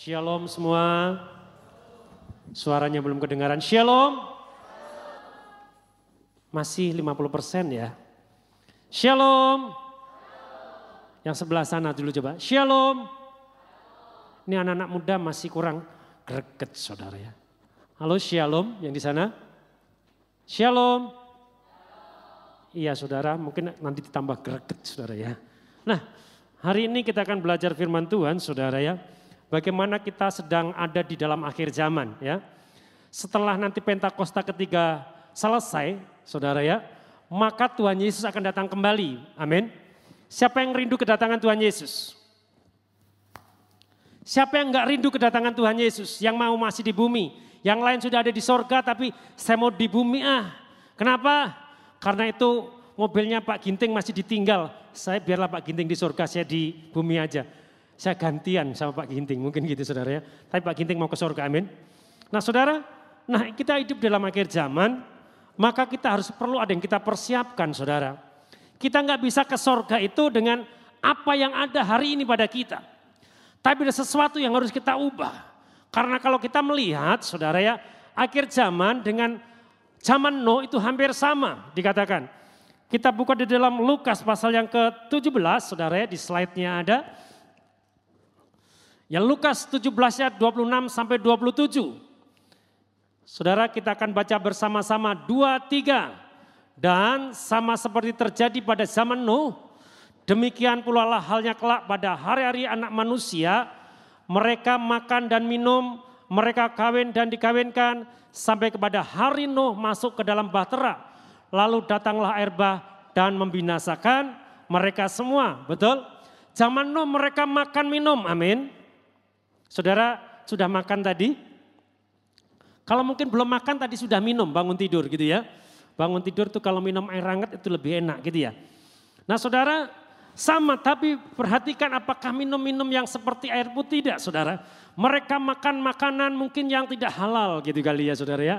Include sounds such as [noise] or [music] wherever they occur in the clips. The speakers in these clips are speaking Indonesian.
Shalom semua. Suaranya belum kedengaran. Shalom. Masih 50% ya. Shalom. Yang sebelah sana dulu coba. Shalom. Ini anak-anak muda masih kurang greget saudara ya. Halo shalom yang di sana. Shalom. Iya saudara, mungkin nanti ditambah greget saudara ya. Nah hari ini kita akan belajar firman Tuhan saudara ya. Bagaimana kita sedang ada di dalam akhir zaman ya. Setelah nanti Pentakosta ketiga selesai saudara ya. Maka Tuhan Yesus akan datang kembali. Amin. Siapa yang rindu kedatangan Tuhan Yesus? Siapa yang nggak rindu kedatangan Tuhan Yesus? Yang mau masih di bumi. Yang lain sudah ada di sorga tapi saya mau di bumi ah. Kenapa? Karena itu mobilnya Pak Ginting masih ditinggal. Saya biarlah Pak Ginting di sorga, saya di bumi aja. Saya gantian sama Pak Ginting, mungkin gitu saudara ya. Tapi Pak Ginting mau ke sorga, amin. Nah saudara, nah kita hidup dalam akhir zaman, maka kita harus perlu ada yang kita persiapkan saudara. Kita nggak bisa ke sorga itu dengan apa yang ada hari ini pada kita. Tapi ada sesuatu yang harus kita ubah. Karena kalau kita melihat saudara ya, akhir zaman dengan zaman No itu hampir sama dikatakan. Kita buka di dalam Lukas pasal yang ke-17 saudara ya, di slide-nya ada. Ya Lukas 17 ayat 26 sampai 27. Saudara kita akan baca bersama-sama dua tiga. Dan sama seperti terjadi pada zaman Nuh, demikian pula lah halnya kelak pada hari-hari anak manusia. Mereka makan dan minum, mereka kawin dan dikawinkan, sampai kepada hari Nuh masuk ke dalam bahtera. Lalu datanglah air bah dan membinasakan mereka semua, betul? Zaman Nuh mereka makan minum, amin. Saudara sudah makan tadi? Kalau mungkin belum makan tadi sudah minum bangun tidur gitu ya. Bangun tidur tuh kalau minum air hangat itu lebih enak gitu ya. Nah saudara sama tapi perhatikan apakah minum-minum yang seperti air putih tidak saudara. Mereka makan makanan mungkin yang tidak halal gitu kali ya saudara ya.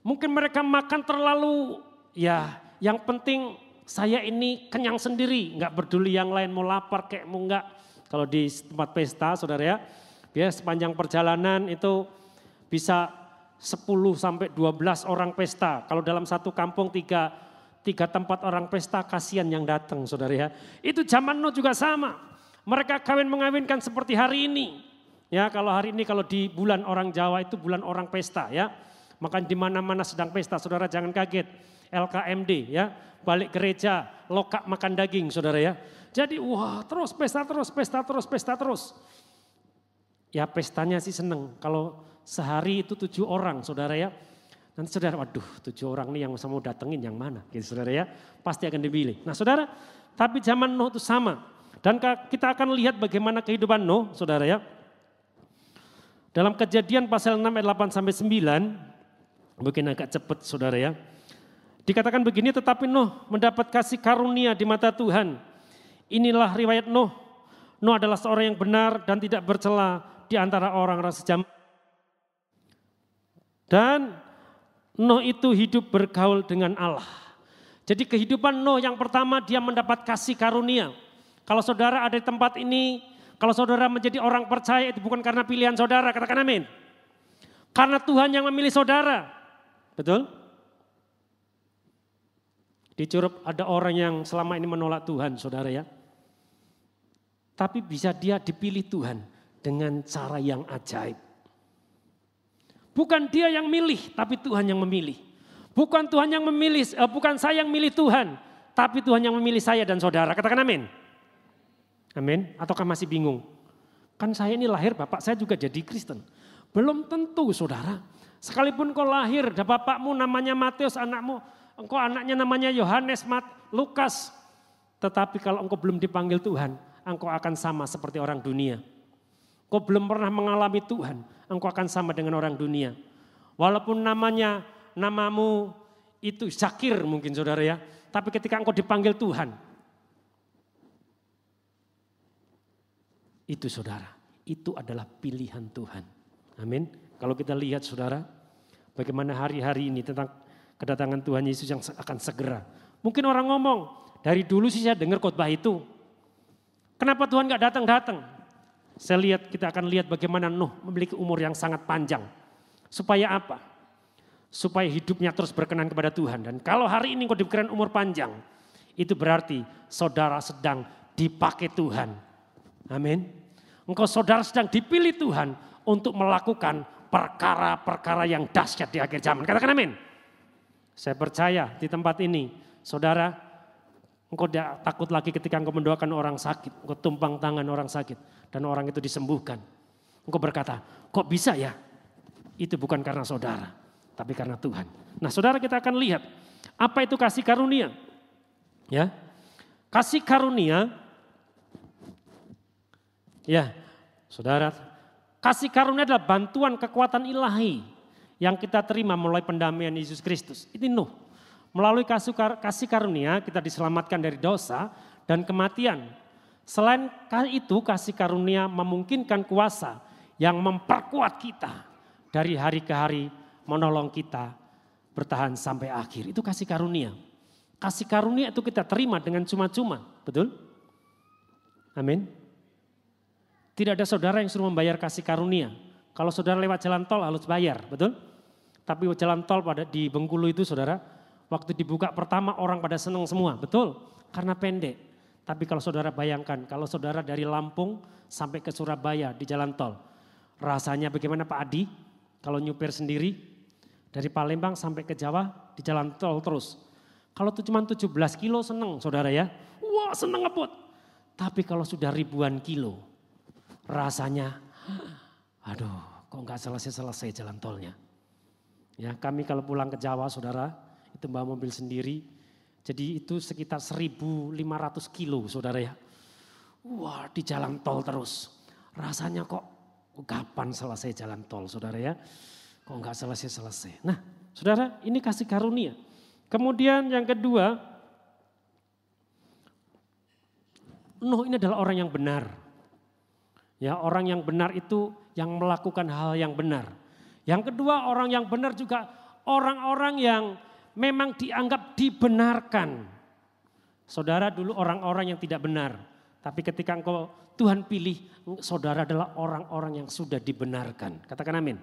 Mungkin mereka makan terlalu ya yang penting saya ini kenyang sendiri. Nggak peduli yang lain mau lapar kayak mau enggak. Kalau di tempat pesta saudara ya. Biar sepanjang perjalanan itu bisa 10 sampai 12 orang pesta. Kalau dalam satu kampung tiga, tiga tempat orang pesta kasihan yang datang saudara ya. Itu zaman no juga sama. Mereka kawin mengawinkan seperti hari ini. Ya kalau hari ini kalau di bulan orang Jawa itu bulan orang pesta ya. Maka di mana-mana sedang pesta saudara jangan kaget. LKMD ya balik gereja lokak makan daging saudara ya. Jadi wah terus pesta terus pesta terus pesta terus. Ya pestanya sih seneng kalau Sehari itu tujuh orang saudara ya. Nanti saudara, waduh tujuh orang nih yang mau datengin yang mana gitu saudara ya. Pasti akan dipilih. Nah saudara, tapi zaman Nuh itu sama. Dan kita akan lihat bagaimana kehidupan Nuh saudara ya. Dalam kejadian pasal 6 ayat 8 sampai 9, mungkin agak cepat saudara ya. Dikatakan begini tetapi Nuh mendapat kasih karunia di mata Tuhan. Inilah riwayat Nuh. Nuh adalah seorang yang benar dan tidak bercela di antara orang-orang sejam dan Nuh itu hidup bergaul dengan Allah. Jadi kehidupan Nuh yang pertama dia mendapat kasih karunia. Kalau saudara ada di tempat ini, kalau saudara menjadi orang percaya itu bukan karena pilihan saudara, katakan amin. Karena Tuhan yang memilih saudara. Betul? Di Curup ada orang yang selama ini menolak Tuhan, saudara ya. Tapi bisa dia dipilih Tuhan dengan cara yang ajaib. Bukan dia yang milih, tapi Tuhan yang memilih. Bukan Tuhan yang memilih, uh, bukan saya yang milih Tuhan, tapi Tuhan yang memilih saya dan saudara. Katakan amin. Amin. Ataukah masih bingung? Kan saya ini lahir, bapak saya juga jadi Kristen. Belum tentu saudara. Sekalipun kau lahir, dan bapakmu namanya Matius, anakmu, engkau anaknya namanya Yohanes, Mat, Lukas. Tetapi kalau engkau belum dipanggil Tuhan, engkau akan sama seperti orang dunia. Kau belum pernah mengalami Tuhan, engkau akan sama dengan orang dunia. Walaupun namanya, namamu itu Zakir mungkin saudara ya. Tapi ketika engkau dipanggil Tuhan, itu saudara, itu adalah pilihan Tuhan. Amin. Kalau kita lihat saudara, bagaimana hari-hari ini tentang kedatangan Tuhan Yesus yang akan segera. Mungkin orang ngomong, dari dulu sih saya dengar khotbah itu. Kenapa Tuhan gak datang-datang? Saya lihat kita akan lihat bagaimana Nuh memiliki umur yang sangat panjang. Supaya apa? Supaya hidupnya terus berkenan kepada Tuhan. Dan kalau hari ini kau diberikan umur panjang, itu berarti saudara sedang dipakai Tuhan. Amin. Engkau saudara sedang dipilih Tuhan untuk melakukan perkara-perkara yang dahsyat di akhir zaman. Katakan amin. Saya percaya di tempat ini, saudara, engkau tidak takut lagi ketika engkau mendoakan orang sakit, engkau tumpang tangan orang sakit dan orang itu disembuhkan. Engkau berkata, kok bisa ya? Itu bukan karena saudara, tapi karena Tuhan. Nah saudara kita akan lihat, apa itu kasih karunia? Ya, kasih karunia, ya saudara, kasih karunia adalah bantuan kekuatan ilahi yang kita terima melalui pendamaian Yesus Kristus. Ini Nuh. Melalui kasih karunia kita diselamatkan dari dosa dan kematian. Selain itu kasih karunia memungkinkan kuasa yang memperkuat kita dari hari ke hari menolong kita bertahan sampai akhir. Itu kasih karunia. Kasih karunia itu kita terima dengan cuma-cuma, betul? Amin. Tidak ada saudara yang suruh membayar kasih karunia. Kalau saudara lewat jalan tol harus bayar, betul? Tapi jalan tol pada di Bengkulu itu saudara, waktu dibuka pertama orang pada senang semua, betul? Karena pendek. Tapi kalau saudara bayangkan, kalau saudara dari Lampung sampai ke Surabaya di jalan tol, rasanya bagaimana Pak Adi? Kalau nyupir sendiri, dari Palembang sampai ke Jawa di jalan tol terus. Kalau itu cuma 17 kilo seneng saudara ya. Wah seneng ngebut. Tapi kalau sudah ribuan kilo, rasanya aduh kok nggak selesai-selesai jalan tolnya. Ya, kami kalau pulang ke Jawa, saudara, itu bawa mobil sendiri. Jadi itu sekitar 1.500 kilo, saudara ya. Wah, di jalan tol terus. Rasanya kok kapan selesai jalan tol, saudara ya. Kok nggak selesai-selesai. Nah, saudara, ini kasih karunia. Kemudian yang kedua, Nuh ini adalah orang yang benar. Ya, orang yang benar itu yang melakukan hal yang benar. Yang kedua orang yang benar juga orang-orang yang memang dianggap dibenarkan. Saudara dulu orang-orang yang tidak benar. Tapi ketika engkau Tuhan pilih, saudara adalah orang-orang yang sudah dibenarkan. Katakan amin.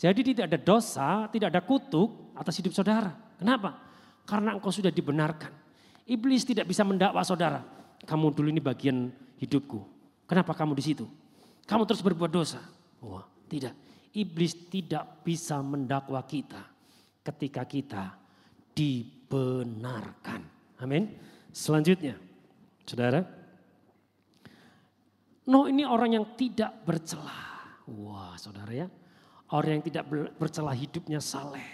Jadi tidak ada dosa, tidak ada kutuk atas hidup saudara. Kenapa? Karena engkau sudah dibenarkan. Iblis tidak bisa mendakwa saudara. Kamu dulu ini bagian hidupku. Kenapa kamu di situ? Kamu terus berbuat dosa. Wah, tidak iblis tidak bisa mendakwa kita ketika kita dibenarkan. Amin. Selanjutnya, saudara. No ini orang yang tidak bercela. Wah saudara ya. Orang yang tidak bercela hidupnya saleh.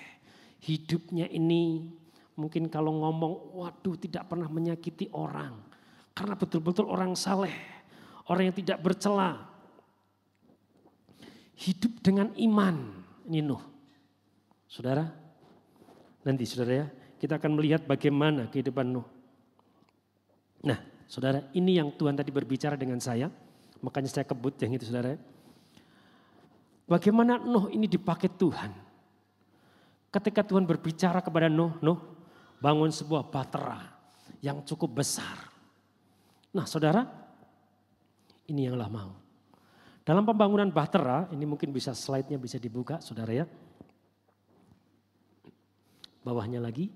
Hidupnya ini mungkin kalau ngomong waduh tidak pernah menyakiti orang. Karena betul-betul orang saleh. Orang yang tidak bercela hidup dengan iman. Ini Nuh. Saudara, nanti saudara ya, kita akan melihat bagaimana kehidupan Nuh. Nah, saudara, ini yang Tuhan tadi berbicara dengan saya, makanya saya kebut yang itu saudara. Bagaimana Nuh ini dipakai Tuhan. Ketika Tuhan berbicara kepada Nuh, Nuh bangun sebuah batera yang cukup besar. Nah saudara, ini yang Allah mau. Dalam pembangunan Bahtera, ini mungkin bisa slide-nya bisa dibuka saudara ya. Bawahnya lagi.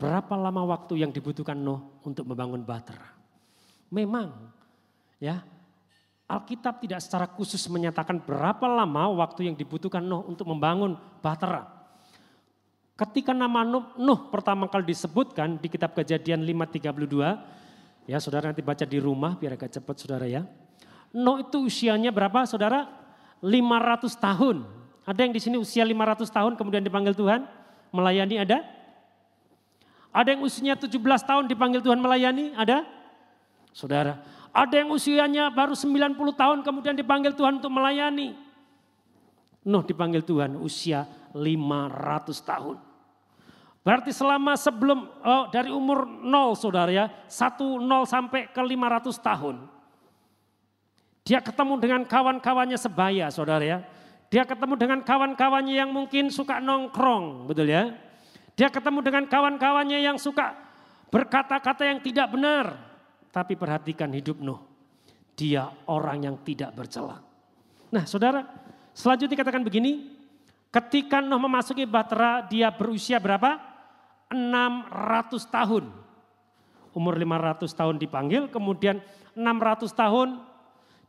Berapa lama waktu yang dibutuhkan Nuh untuk membangun Bahtera? Memang ya Alkitab tidak secara khusus menyatakan berapa lama waktu yang dibutuhkan Nuh untuk membangun Bahtera. Ketika nama Nuh, Nuh pertama kali disebutkan di kitab kejadian 532, Ya saudara nanti baca di rumah biar agak cepat saudara ya. No itu usianya berapa saudara? 500 tahun. Ada yang di sini usia 500 tahun kemudian dipanggil Tuhan melayani ada? Ada yang usianya 17 tahun dipanggil Tuhan melayani ada? Saudara, ada yang usianya baru 90 tahun kemudian dipanggil Tuhan untuk melayani. Nuh dipanggil Tuhan usia 500 tahun. Berarti selama sebelum oh, dari umur 0 saudara ya, 1 0 sampai ke 500 tahun. Dia ketemu dengan kawan-kawannya sebaya saudara ya. Dia ketemu dengan kawan-kawannya yang mungkin suka nongkrong, betul ya. Dia ketemu dengan kawan-kawannya yang suka berkata-kata yang tidak benar. Tapi perhatikan hidup Nuh. Dia orang yang tidak bercela. Nah saudara, selanjutnya katakan begini. Ketika Nuh memasuki Bahtera, dia berusia berapa? 600 tahun. Umur 500 tahun dipanggil, kemudian 600 tahun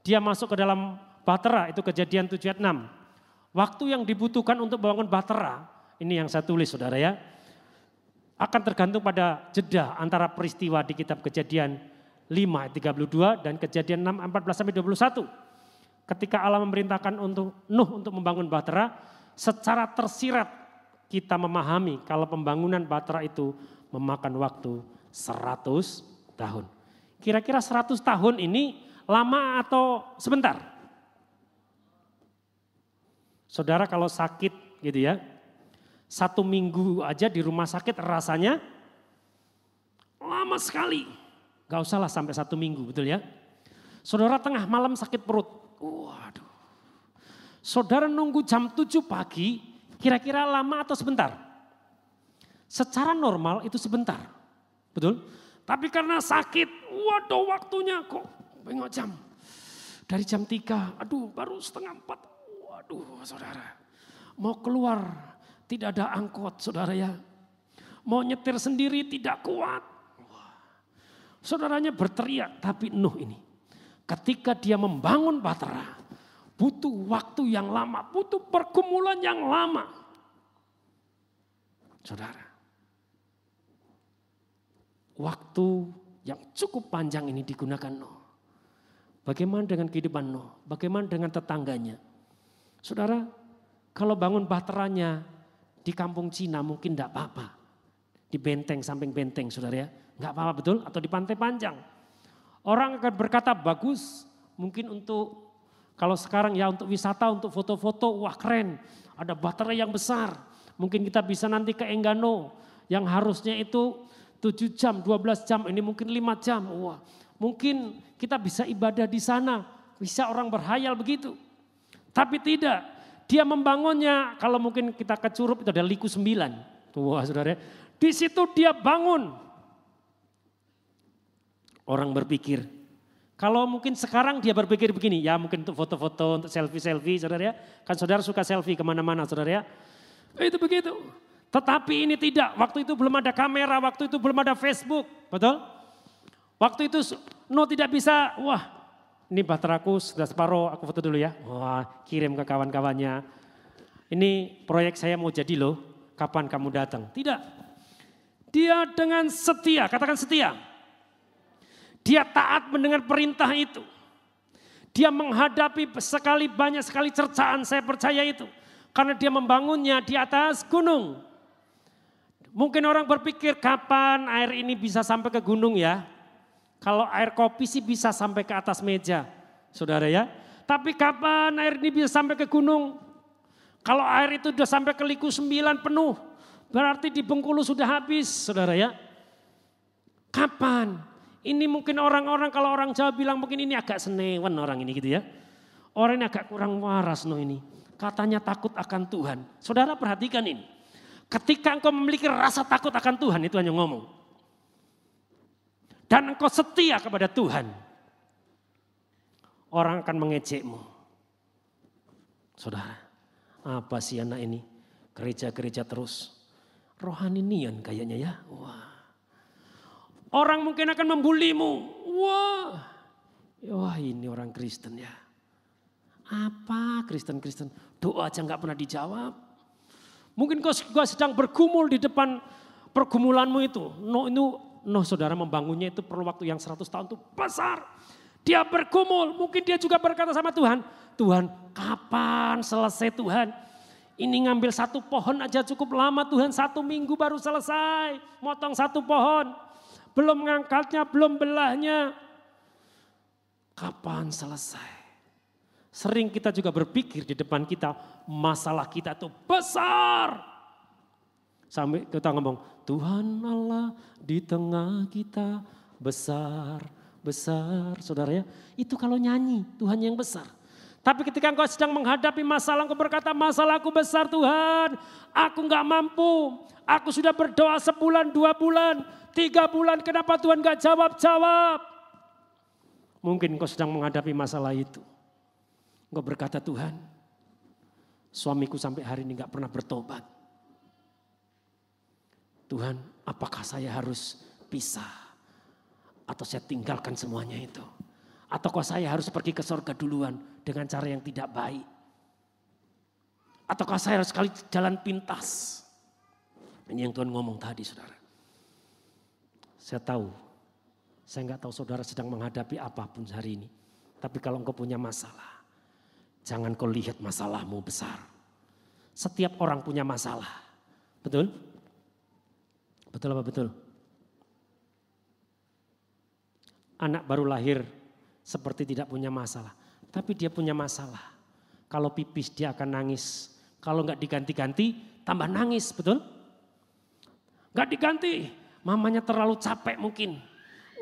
dia masuk ke dalam Bahtera, itu kejadian 7 ayat 6. Waktu yang dibutuhkan untuk membangun Bahtera, ini yang saya tulis saudara ya, akan tergantung pada jeda antara peristiwa di kitab kejadian 5 ayat 32 dan kejadian 6 14 sampai 21. Ketika Allah memerintahkan untuk Nuh untuk membangun Bahtera, secara tersirat kita memahami kalau pembangunan Bahtera itu memakan waktu 100 tahun. Kira-kira 100 tahun ini lama atau sebentar? Saudara kalau sakit gitu ya, satu minggu aja di rumah sakit rasanya lama sekali. Gak usah lah sampai satu minggu betul ya. Saudara tengah malam sakit perut. Waduh. Saudara nunggu jam 7 pagi kira-kira lama atau sebentar? Secara normal itu sebentar. Betul? Tapi karena sakit, waduh waktunya kok bengok jam. Dari jam 3, aduh baru setengah 4. Waduh saudara. Mau keluar tidak ada angkot saudara ya. Mau nyetir sendiri tidak kuat. Saudaranya berteriak, tapi Nuh ini. Ketika dia membangun Batra, butuh waktu yang lama, butuh pergumulan yang lama. Saudara, waktu yang cukup panjang ini digunakan Nuh. Bagaimana dengan kehidupan Nuh? Bagaimana dengan tetangganya? Saudara, kalau bangun bahteranya di kampung Cina mungkin tidak apa-apa. Di benteng, samping benteng saudara ya. Enggak apa-apa betul atau di pantai panjang. Orang akan berkata bagus mungkin untuk kalau sekarang ya untuk wisata, untuk foto-foto, wah keren. Ada baterai yang besar. Mungkin kita bisa nanti ke Enggano yang harusnya itu 7 jam, 12 jam, ini mungkin 5 jam. Wah, mungkin kita bisa ibadah di sana. Bisa orang berhayal begitu. Tapi tidak, dia membangunnya, kalau mungkin kita kecurup itu ada liku sembilan. Wah saudara, di situ dia bangun. Orang berpikir, kalau mungkin sekarang dia berpikir begini, ya mungkin untuk foto-foto, untuk selfie-selfie saudara ya. Kan saudara suka selfie ke mana-mana saudara ya. Itu begitu. Tetapi ini tidak, waktu itu belum ada kamera, waktu itu belum ada Facebook, betul? Waktu itu no tidak bisa, wah ini bahteraku sudah separuh, aku foto dulu ya. Wah, kirim ke kawan-kawannya. Ini proyek saya mau jadi loh, kapan kamu datang? Tidak. Dia dengan setia, katakan setia. Dia taat mendengar perintah itu. Dia menghadapi sekali banyak sekali cercaan, saya percaya itu. Karena dia membangunnya di atas gunung. Mungkin orang berpikir kapan air ini bisa sampai ke gunung ya. Kalau air kopi sih bisa sampai ke atas meja, saudara ya. Tapi kapan air ini bisa sampai ke gunung? Kalau air itu sudah sampai ke liku sembilan penuh, berarti di Bengkulu sudah habis, saudara ya. Kapan? Ini mungkin orang-orang kalau orang Jawa bilang mungkin ini agak senewan orang ini gitu ya. Orang ini agak kurang waras no ini. Katanya takut akan Tuhan. Saudara perhatikan ini. Ketika engkau memiliki rasa takut akan Tuhan itu hanya ngomong dan engkau setia kepada Tuhan, orang akan mengejekmu. Saudara, apa sih anak ini? Gereja-gereja terus. Rohani nian kayaknya ya. Wah. Orang mungkin akan membulimu. Wah. Wah ini orang Kristen ya. Apa Kristen-Kristen? Doa aja nggak pernah dijawab. Mungkin kau sedang bergumul di depan pergumulanmu itu. No, itu Nuh saudara membangunnya itu perlu waktu yang 100 tahun itu besar. Dia berkumul, mungkin dia juga berkata sama Tuhan, Tuhan kapan selesai Tuhan? Ini ngambil satu pohon aja cukup lama Tuhan, satu minggu baru selesai. Motong satu pohon, belum mengangkatnya, belum belahnya. Kapan selesai? Sering kita juga berpikir di depan kita, masalah kita itu besar. Sampai kita ngomong, Tuhan Allah di tengah kita besar, besar. Saudara ya, itu kalau nyanyi, Tuhan yang besar. Tapi ketika engkau sedang menghadapi masalah, engkau berkata, masalahku besar Tuhan, aku nggak mampu. Aku sudah berdoa sebulan, dua bulan, tiga bulan, kenapa Tuhan nggak jawab-jawab? Mungkin engkau sedang menghadapi masalah itu. Engkau berkata Tuhan, suamiku sampai hari ini nggak pernah bertobat. Tuhan, apakah saya harus pisah? Atau saya tinggalkan semuanya itu? Ataukah saya harus pergi ke sorga duluan dengan cara yang tidak baik? Ataukah saya harus sekali jalan pintas? Ini yang Tuhan ngomong tadi saudara. Saya tahu, saya nggak tahu saudara sedang menghadapi apa pun hari ini. Tapi kalau engkau punya masalah, jangan kau lihat masalahmu besar. Setiap orang punya masalah. Betul? Betul apa betul? Anak baru lahir seperti tidak punya masalah. Tapi dia punya masalah. Kalau pipis dia akan nangis. Kalau nggak diganti-ganti tambah nangis, betul? Nggak diganti, mamanya terlalu capek mungkin.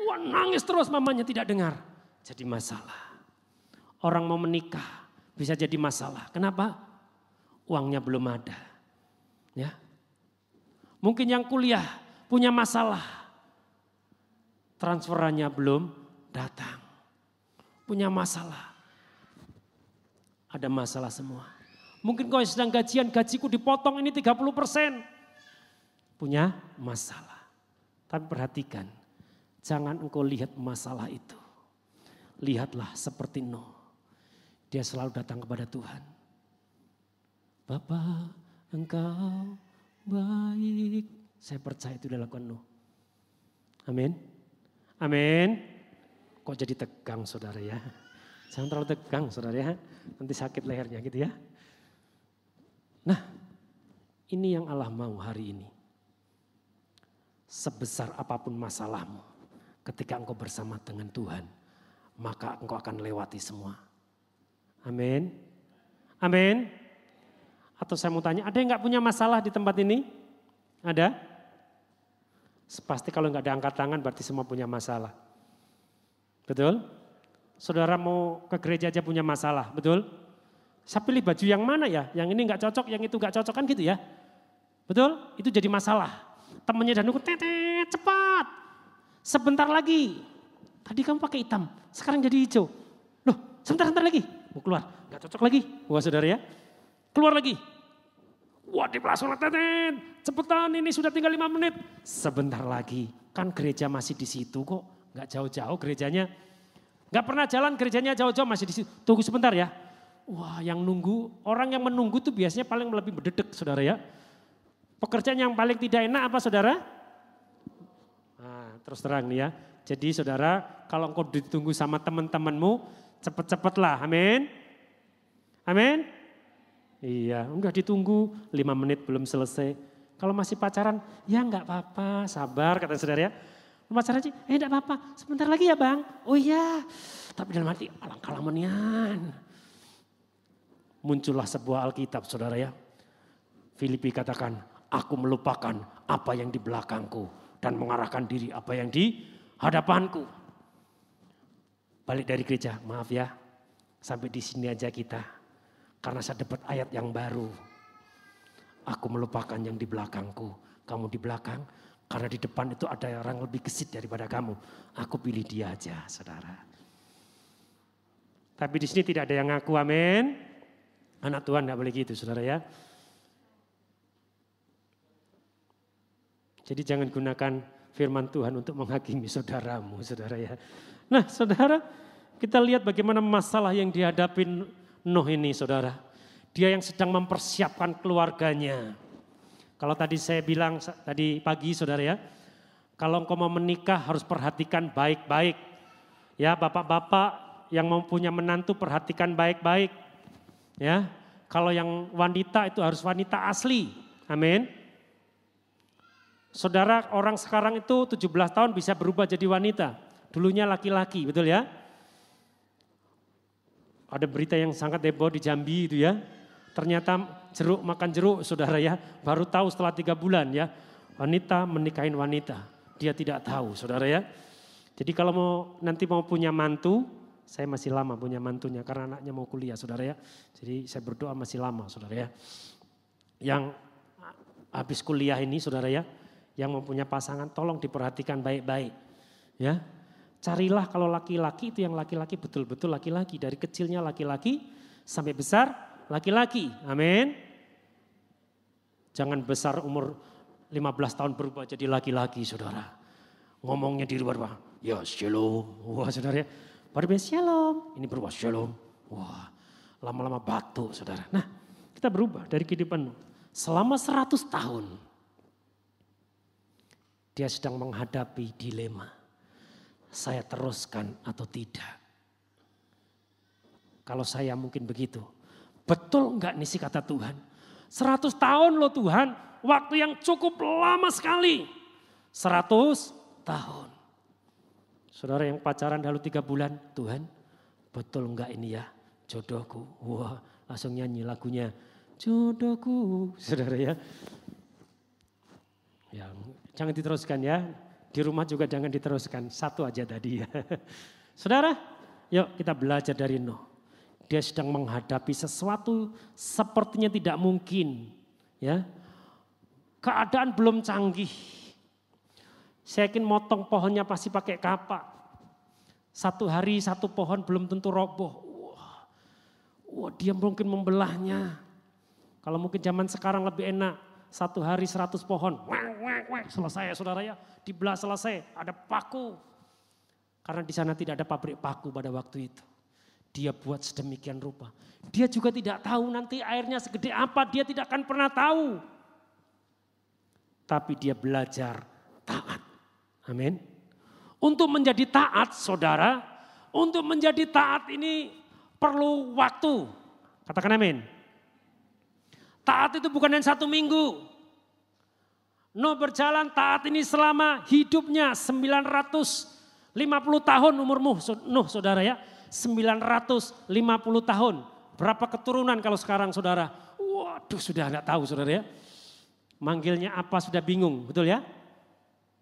Wah nangis terus mamanya tidak dengar. Jadi masalah. Orang mau menikah bisa jadi masalah. Kenapa? Uangnya belum ada. Ya. Mungkin yang kuliah punya masalah. Transferannya belum datang punya masalah. Ada masalah semua. Mungkin kau sedang gajian, gajiku dipotong ini 30 persen. Punya masalah. Tapi perhatikan, jangan engkau lihat masalah itu. Lihatlah seperti Nuh. Dia selalu datang kepada Tuhan. Bapak, engkau baik. Saya percaya itu dilakukan Nuh. Amin. Amin. Kok jadi tegang saudara ya? Jangan terlalu tegang saudara ya. Nanti sakit lehernya gitu ya. Nah ini yang Allah mau hari ini. Sebesar apa pun masalahmu. Ketika engkau bersama dengan Tuhan. Maka engkau akan lewati semua. Amin. Amin. Atau saya mau tanya, ada yang gak punya masalah di tempat ini? Ada? Pasti kalau nggak ada angkat tangan berarti semua punya masalah. Betul? Saudara mau ke gereja aja punya masalah, betul? Saya pilih baju yang mana ya? Yang ini nggak cocok, yang itu nggak cocok kan gitu ya? Betul? Itu jadi masalah. Temennya dan nunggu, tetet, cepat. Sebentar lagi. Tadi kamu pakai hitam, sekarang jadi hijau. Loh, sebentar-sebentar lagi. Mau keluar, nggak cocok lagi. Wah saudara ya. Keluar lagi. Wah di langsung tetet, cepetan ini sudah tinggal lima menit. Sebentar lagi, kan gereja masih di situ kok. Nggak jauh-jauh gerejanya. Nggak pernah jalan gerejanya jauh-jauh masih di situ. Tunggu sebentar ya. Wah yang nunggu, orang yang menunggu tuh biasanya paling lebih berdedek saudara ya. Pekerjaan yang paling tidak enak apa saudara? Nah, terus terang nih ya. Jadi saudara kalau engkau ditunggu sama teman-temanmu, cepet-cepetlah, amin. Amin. Iya, enggak ditunggu lima menit belum selesai. Kalau masih pacaran, ya enggak apa-apa, sabar kata saudara ya. Pacaran aja, eh enggak apa-apa, sebentar lagi ya bang. Oh iya, tapi dalam hati alangkah lamanya. Muncullah sebuah Alkitab saudara ya. Filipi katakan, aku melupakan apa yang di belakangku. Dan mengarahkan diri apa yang di hadapanku. Balik dari gereja, maaf ya. Sampai di sini aja kita. Karena saya dapat ayat yang baru. Aku melupakan yang di belakangku. Kamu di belakang, karena di depan itu ada orang lebih gesit daripada kamu. Aku pilih dia aja, saudara. Tapi di sini tidak ada yang ngaku, amin. Anak Tuhan tidak boleh gitu, saudara ya. Jadi jangan gunakan firman Tuhan untuk menghakimi saudaramu, saudara ya. Nah, saudara, kita lihat bagaimana masalah yang dihadapi Nuh ini, saudara. Dia yang sedang mempersiapkan keluarganya. Kalau tadi saya bilang tadi pagi saudara ya, kalau engkau mau menikah harus perhatikan baik-baik. Ya bapak-bapak yang mau punya menantu perhatikan baik-baik. Ya, kalau yang wanita itu harus wanita asli. Amin. Saudara orang sekarang itu 17 tahun bisa berubah jadi wanita. Dulunya laki-laki, betul ya? Ada berita yang sangat heboh di Jambi itu ya. Ternyata jeruk makan jeruk saudara ya. Baru tahu setelah tiga bulan ya. Wanita menikahin wanita. Dia tidak tahu saudara ya. Jadi kalau mau nanti mau punya mantu. Saya masih lama punya mantunya karena anaknya mau kuliah saudara ya. Jadi saya berdoa masih lama saudara ya. Yang habis kuliah ini saudara ya. Yang mempunyai pasangan tolong diperhatikan baik-baik. Ya, Carilah kalau laki-laki itu yang laki-laki betul-betul laki-laki. Dari kecilnya laki-laki sampai besar laki-laki. Amin. Jangan besar umur 15 tahun berubah jadi laki-laki saudara. Ngomongnya di luar, ya shalom. Wah saudara ya. Baru shalom. Ini berubah shalom. Wah lama-lama batu saudara. Nah kita berubah dari kehidupan selama 100 tahun. Dia sedang menghadapi dilema saya teruskan atau tidak. Kalau saya mungkin begitu. Betul enggak nih sih kata Tuhan? 100 tahun loh Tuhan, waktu yang cukup lama sekali. 100 tahun. Saudara yang pacaran lalu tiga bulan, Tuhan betul enggak ini ya jodohku. Wah langsung nyanyi lagunya jodohku. [laughs] Saudara ya. Yang jangan diteruskan ya, di rumah juga jangan diteruskan, satu aja tadi ya. [laughs] Saudara, yuk kita belajar dari Nuh. Dia sedang menghadapi sesuatu sepertinya tidak mungkin. ya Keadaan belum canggih. Saya yakin motong pohonnya pasti pakai kapak. Satu hari satu pohon belum tentu roboh. Wah, wah dia mungkin membelahnya. Kalau mungkin zaman sekarang lebih enak. Satu hari seratus pohon. Selesai saudara ya dibelah selesai, ada paku. Karena di sana tidak ada pabrik paku pada waktu itu. Dia buat sedemikian rupa. Dia juga tidak tahu nanti airnya segede apa, dia tidak akan pernah tahu. Tapi dia belajar taat. Amin. Untuk menjadi taat saudara, untuk menjadi taat ini perlu waktu. Katakan amin. Taat itu bukan yang satu minggu. Nuh berjalan taat ini selama hidupnya 950 tahun umur Nuh saudara ya. 950 tahun. Berapa keturunan kalau sekarang saudara? Waduh sudah enggak tahu saudara ya. Manggilnya apa sudah bingung betul ya.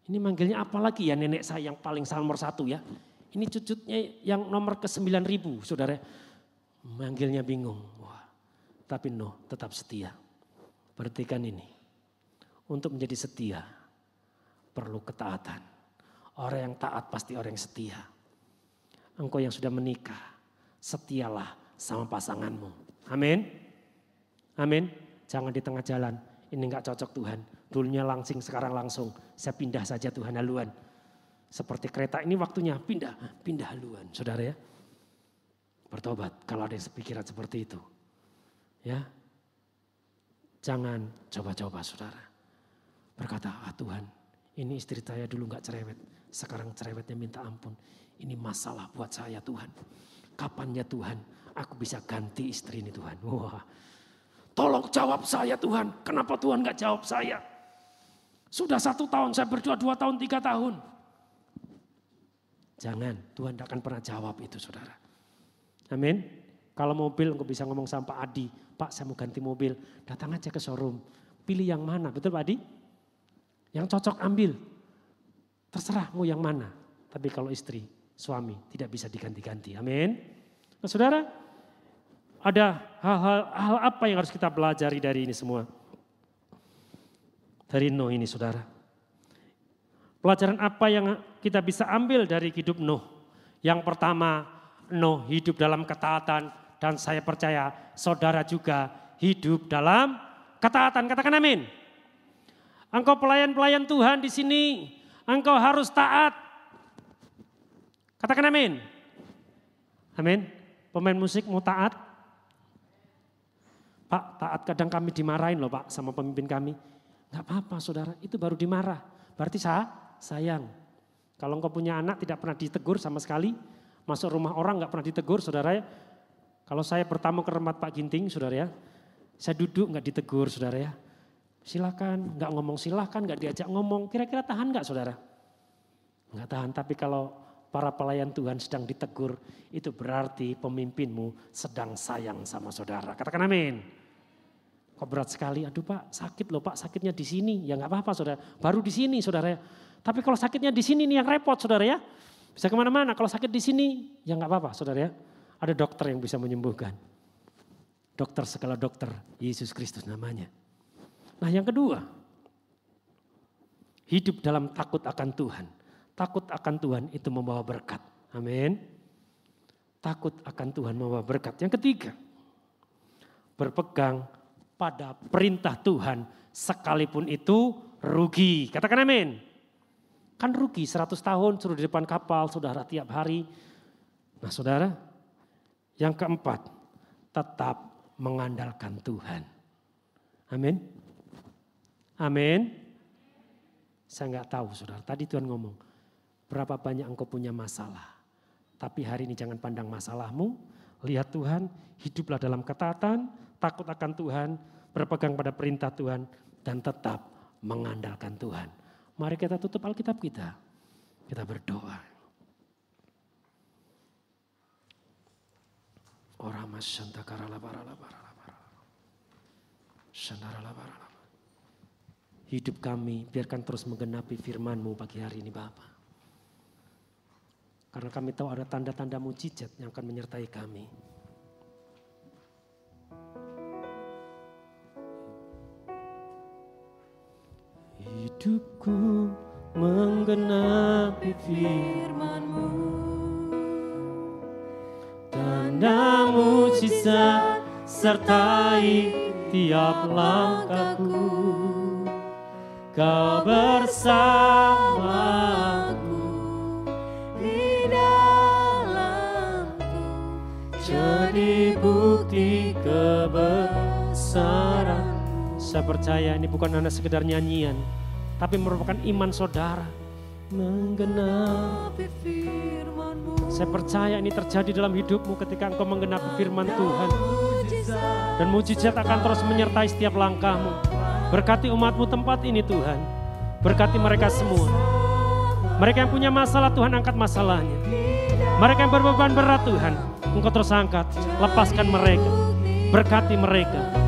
Ini manggilnya apa lagi ya nenek saya yang paling nomor satu ya. Ini cucutnya yang nomor ke 9 ribu saudara. Manggilnya bingung. Tapi Nuh tetap setia. Perhatikan ini untuk menjadi setia perlu ketaatan. Orang yang taat pasti orang yang setia. Engkau yang sudah menikah, setialah sama pasanganmu. Amin. Amin. Jangan di tengah jalan. Ini enggak cocok Tuhan. Dulunya langsing, sekarang langsung. Saya pindah saja Tuhan haluan. Seperti kereta ini waktunya pindah, pindah haluan. Saudara ya. Bertobat kalau ada yang sepikiran seperti itu. Ya. Jangan coba-coba saudara. Berkata, ah Tuhan ini istri saya dulu nggak cerewet. Sekarang cerewetnya minta ampun. Ini masalah buat saya Tuhan. Kapannya Tuhan aku bisa ganti istri ini Tuhan. Wah, tolong jawab saya Tuhan. Kenapa Tuhan nggak jawab saya? Sudah satu tahun saya berdoa, dua tahun, tiga tahun. Jangan, Tuhan tidak akan pernah jawab itu saudara. Amin. Kalau mobil engkau bisa ngomong sama Pak Adi, Pak saya mau ganti mobil, datang aja ke showroom. Pilih yang mana, betul Pak Adi? Yang cocok ambil. Terserah mau yang mana. Tapi kalau istri, suami tidak bisa diganti-ganti. Amin. Nah saudara, ada hal-hal hal apa yang harus kita pelajari dari ini semua? Dari Nuh ini saudara. Pelajaran apa yang kita bisa ambil dari hidup Nuh? Yang pertama, Nuh hidup dalam ketaatan dan saya percaya saudara juga hidup dalam ketaatan. Katakan amin. Engkau pelayan-pelayan Tuhan di sini, engkau harus taat. Katakan amin. Amin. Pemain musik mau taat? Pak, taat kadang kami dimarahin loh Pak sama pemimpin kami. Gak apa-apa saudara, itu baru dimarah. Berarti saya sayang. Kalau engkau punya anak tidak pernah ditegur sama sekali, masuk rumah orang gak pernah ditegur saudara ya. Kalau saya bertamu ke rumah Pak Ginting saudara ya, saya duduk gak ditegur saudara ya. Silakan, nggak ngomong silakan, nggak diajak ngomong. Kira-kira tahan nggak saudara? Nggak tahan, tapi kalau para pelayan Tuhan sedang ditegur, itu berarti pemimpinmu sedang sayang sama saudara. Katakan amin. Kok berat sekali, aduh pak sakit loh pak, sakitnya di sini. Ya nggak apa-apa saudara, baru di sini saudara ya. Tapi kalau sakitnya di sini nih yang repot saudara ya. Bisa ke mana-mana, kalau sakit di sini ya nggak apa-apa saudara ya. Ada dokter yang bisa menyembuhkan. Dokter segala dokter, Yesus Kristus namanya. Nah yang kedua, hidup dalam takut akan Tuhan. Takut akan Tuhan itu membawa berkat. Amin. Takut akan Tuhan membawa berkat. Yang ketiga, berpegang pada perintah Tuhan sekalipun itu rugi. Katakan amin. Kan rugi 100 tahun suruh di depan kapal saudara tiap hari. Nah saudara, yang keempat, tetap mengandalkan Tuhan. Amin. Amin. Saya nggak tahu saudara, tadi Tuhan ngomong, berapa banyak engkau punya masalah. Tapi hari ini jangan pandang masalahmu, lihat Tuhan, hiduplah dalam ketaatan, takut akan Tuhan, berpegang pada perintah Tuhan, dan tetap mengandalkan Tuhan. Mari kita tutup Alkitab kita, kita berdoa. Labara. Shandara Labara Hidup kami biarkan terus menggenapi firman-Mu pagi hari ini Bapak. Karena kami tahu ada tanda-tanda mujizat yang akan menyertai kami. Hidupku menggenapi firman-Mu. Tanda mujizat sertai tiap langkahku. Kau bersamaku di dalamku jadi bukti kebesaran. Saya percaya ini bukan hanya sekedar nyanyian, tapi merupakan iman saudara menggenapi firmanmu. Saya percaya ini terjadi dalam hidupmu ketika engkau menggenapi firman Tuhan. Dan mujizat akan terus menyertai setiap langkahmu. Berkati umatmu tempat ini Tuhan. Berkati mereka semua. Mereka yang punya masalah Tuhan angkat masalahnya. Mereka yang berbeban berat Tuhan. Engkau terus angkat. Lepaskan mereka. Berkati mereka.